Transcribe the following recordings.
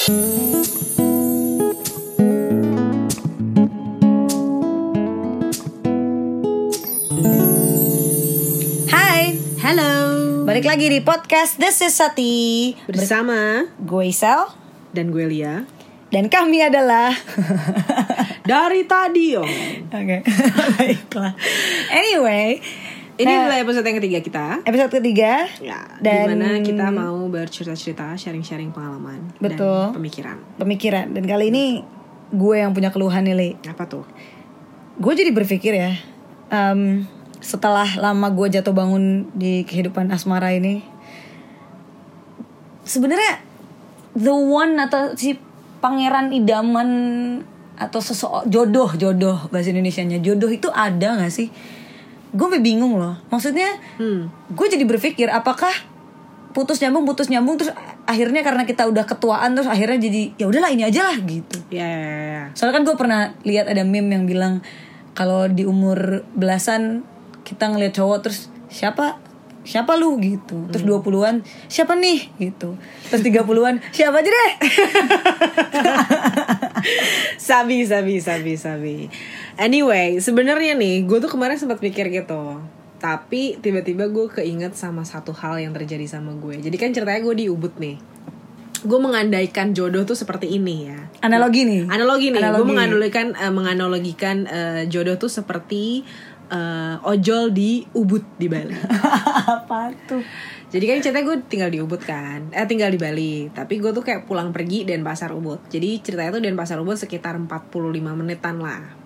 Hai, Halo. balik lagi di podcast This is Sati Bersama Gue Isel dan gue Lia. Dan kami adalah Dari tadi yo. Oke, baiklah Anyway Ini nah, adalah episode yang ketiga kita. episode ketiga Ya, Dan- di mana kita mau bercerita-cerita, sharing-sharing pengalaman Betul. dan pemikiran. Pemikiran Dan kali ini gue yang punya keluhan nih Li Apa tuh? Gue jadi berpikir ya em, Setelah lama gue jatuh bangun di kehidupan asmara ini sebenarnya the one atau si pangeran idaman atau seseorang jodoh jodoh bahasa Indonesianya jodoh itu ada nggak sih gue bingung loh. Maksudnya Hmm. gue jadi berpikir apakah putus nyambung putus nyambung terus akhirnya karena kita udah ketuaan terus akhirnya jadi ya udahlah ini aja lah gitu. Ya, ya, ya, ya. soalnya kan gue pernah lihat ada meme yang bilang kalau di umur belasan kita ngeliat cowok terus siapa siapa lu? gitu. Terus 20-an siapa nih? gitu. Terus 30-an siapa aja deh sabi, sabi, sabi, sabi. Anyway, sebenarnya nih, gue tuh kemarin sempat mikir gitu. Tapi tiba-tiba gue keinget sama satu hal yang terjadi sama gue. Jadi kan ceritanya gue di Ubud nih. Gue mengandaikan jodoh tuh seperti ini ya. analogi nih Analogi nih, gue Analogi. menganalogikan eh, menganalogikan eh, jodoh tuh seperti eh, ojol di Ubud di Bali. apa tuh Jadi kan ceritanya gue tinggal di Ubud kan, eh tinggal di Bali. Tapi gue tuh kayak pulang pergi Denpasar Ubud. Jadi ceritanya tuh Denpasar Ubud sekitar 45 menitan lah.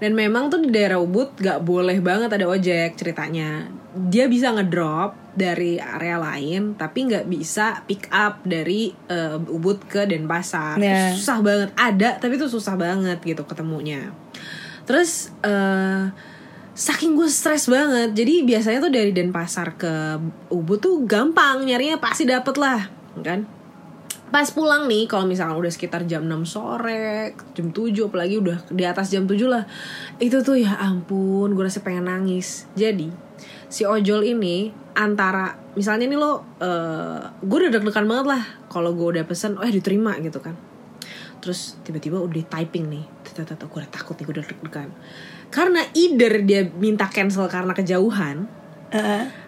Dan memang tuh di daerah Ubud gak boleh banget ada ojek ceritanya. Dia bisa ngedrop dari area lain, tapi nggak bisa pick up dari eh, Ubud ke Denpasar. Ya. Susah banget. Ada, tapi tuh susah banget gitu ketemunya. Terus eh saking gue stres banget. Jadi biasanya tuh dari Denpasar ke Ubud tuh gampang nyarinya pasti dapet lah, kan? Pas pulang nih kalau misalkan udah sekitar jam 6 sore, jam 7 apalagi udah di atas jam 7 lah. Itu tuh ya ampun, gue rasa pengen nangis. Jadi si ojol ini antara misalnya nih lo eh gue udah deg-degan banget lah kalau gue udah pesen oh diterima gitu kan terus tiba-tiba udah typing nih tata gue udah takut nih gue udah deg-degan. Karena either dia minta cancel karena kejauhan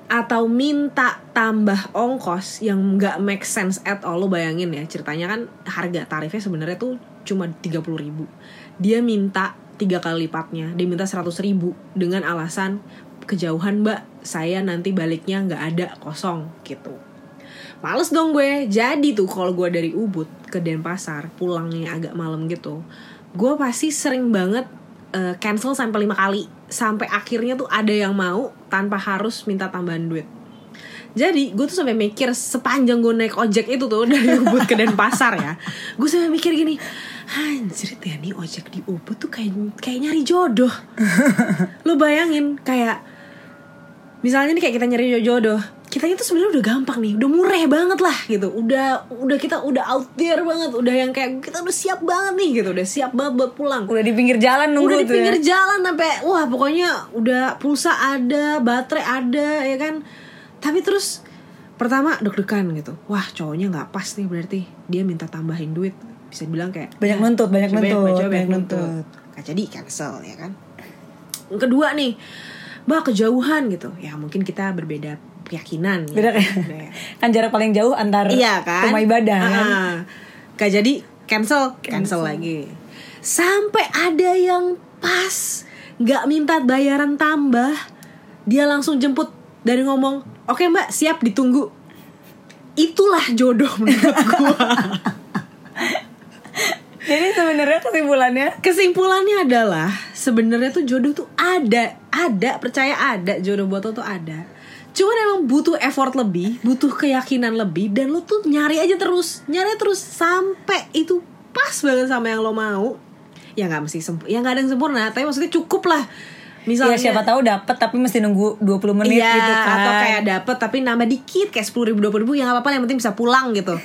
atau minta tambah ongkos yang nggak make sense at all lo bayangin ya ceritanya kan harga tarifnya sebenarnya tuh cuma 30.000 ribu. Dia minta tiga kali lipatnya dia minta 100.000 ribu dengan alasan kejauhan mbak saya nanti baliknya nggak ada kosong gitu. Males dong gue. Jadi tuh kalau gue dari Ubud ke Denpasar Pulangnya agak malam gitu Gue pasti sering banget eh, Cancel sampai lima kali Sampai akhirnya tuh ada yang mau Tanpa harus minta tambahan duit jadi gue tuh sampai mikir sepanjang gue naik ojek itu tuh dari Ubud ke Denpasar ya, gue sampai mikir gini, anjir ya nih ojek di Ubud tuh kayak kayak nyari jodoh. Lo bayangin kayak misalnya nih kayak kita nyari jodoh kita itu sebenarnya udah gampang nih udah murah banget lah gitu. Udah udah kita udah out there banget udah yang kayak kita udah siap banget nih gitu udah siap banget buat pulang. Udah di pinggir jalan nunggu udah di tuh pinggir ya. jalan sampai wah pokoknya udah pulsa ada baterai ada ya kan? Tapi terus pertama deg-degan gitu. Wah cowoknya nggak pas nih berarti. Dia minta tambahin duit. Bisa bilang kayak banyak nuntut banyak Coba- nuntut coba banyak nuntut. nuntut. Gak jadi cancel ya kan? Yang kedua nih bah kejauhan gitu. Ya mungkin kita berbeda keyakinan ya. beda kan Beda. kan jarak paling jauh antar iya kan? rumah ibadah kan? Ah, gak jadi cancel. Cancel lagi. Sampai ada yang pas nggak minta bayaran tambah dia langsung jemput dari ngomong oke mbak siap ditunggu. Itulah jodoh menurut gua. Jadi sebenarnya kesimpulannya? Kesimpulannya adalah sebenarnya tuh jodoh tuh ada. Ada percaya ada. Jodoh buat lo tuh ada cuman emang butuh effort lebih butuh keyakinan lebih dan lo tuh nyari aja terus. Nyari terus sampai itu pas banget sama yang lo mau. Ya nggak mesti sempurna ya nggak ada yang sempurna tapi maksudnya cukup lah. Misalnya ya siapa tahu dapat tapi mesti nunggu 20 menit Iya, gitu kan. atau kayak dapet tapi nambah dikit kayak sepuluh ribu dua ribu ya nggak apa-apa yang penting bisa pulang gitu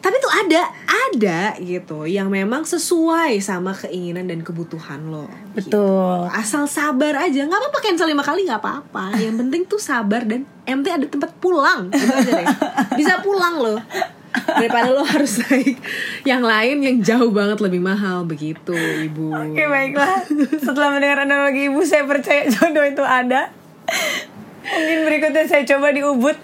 tapi tuh ada ada gitu yang memang sesuai sama keinginan dan kebutuhan lo betul. asal sabar aja nggak apa-apa cancel lima kali nggak apa-apa. Yang penting tuh sabar dan penting ada tempat pulang gitu aja deh. Bisa pulang loh daripada lo harus naik yang lain yang jauh banget lebih mahal begitu ibu. Oke baiklah. Setelah mendengar analogi ibu Saya percaya jodoh itu ada. Mungkin berikutnya saya coba di Ubud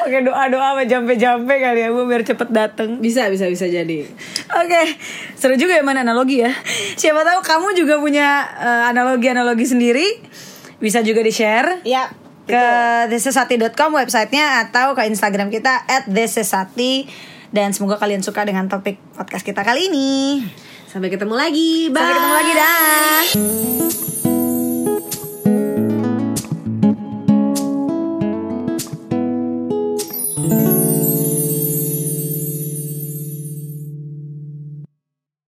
Pakai doa-doa sama jampe-jampe kali ya Bu Biar cepet dateng. Bisa bisa bisa jadi. Oke, seru juga ya mana analogi ya. Siapa tahu kamu juga punya eh, analogi-analogi sendiri, bisa juga di-share ya ke thisisati.com websitenya atau ke Instagram kita at thisisati dan semoga kalian suka dengan topik podcast kita kali ini. sampai ketemu lagi. Bye Sampai ketemu lagi dah.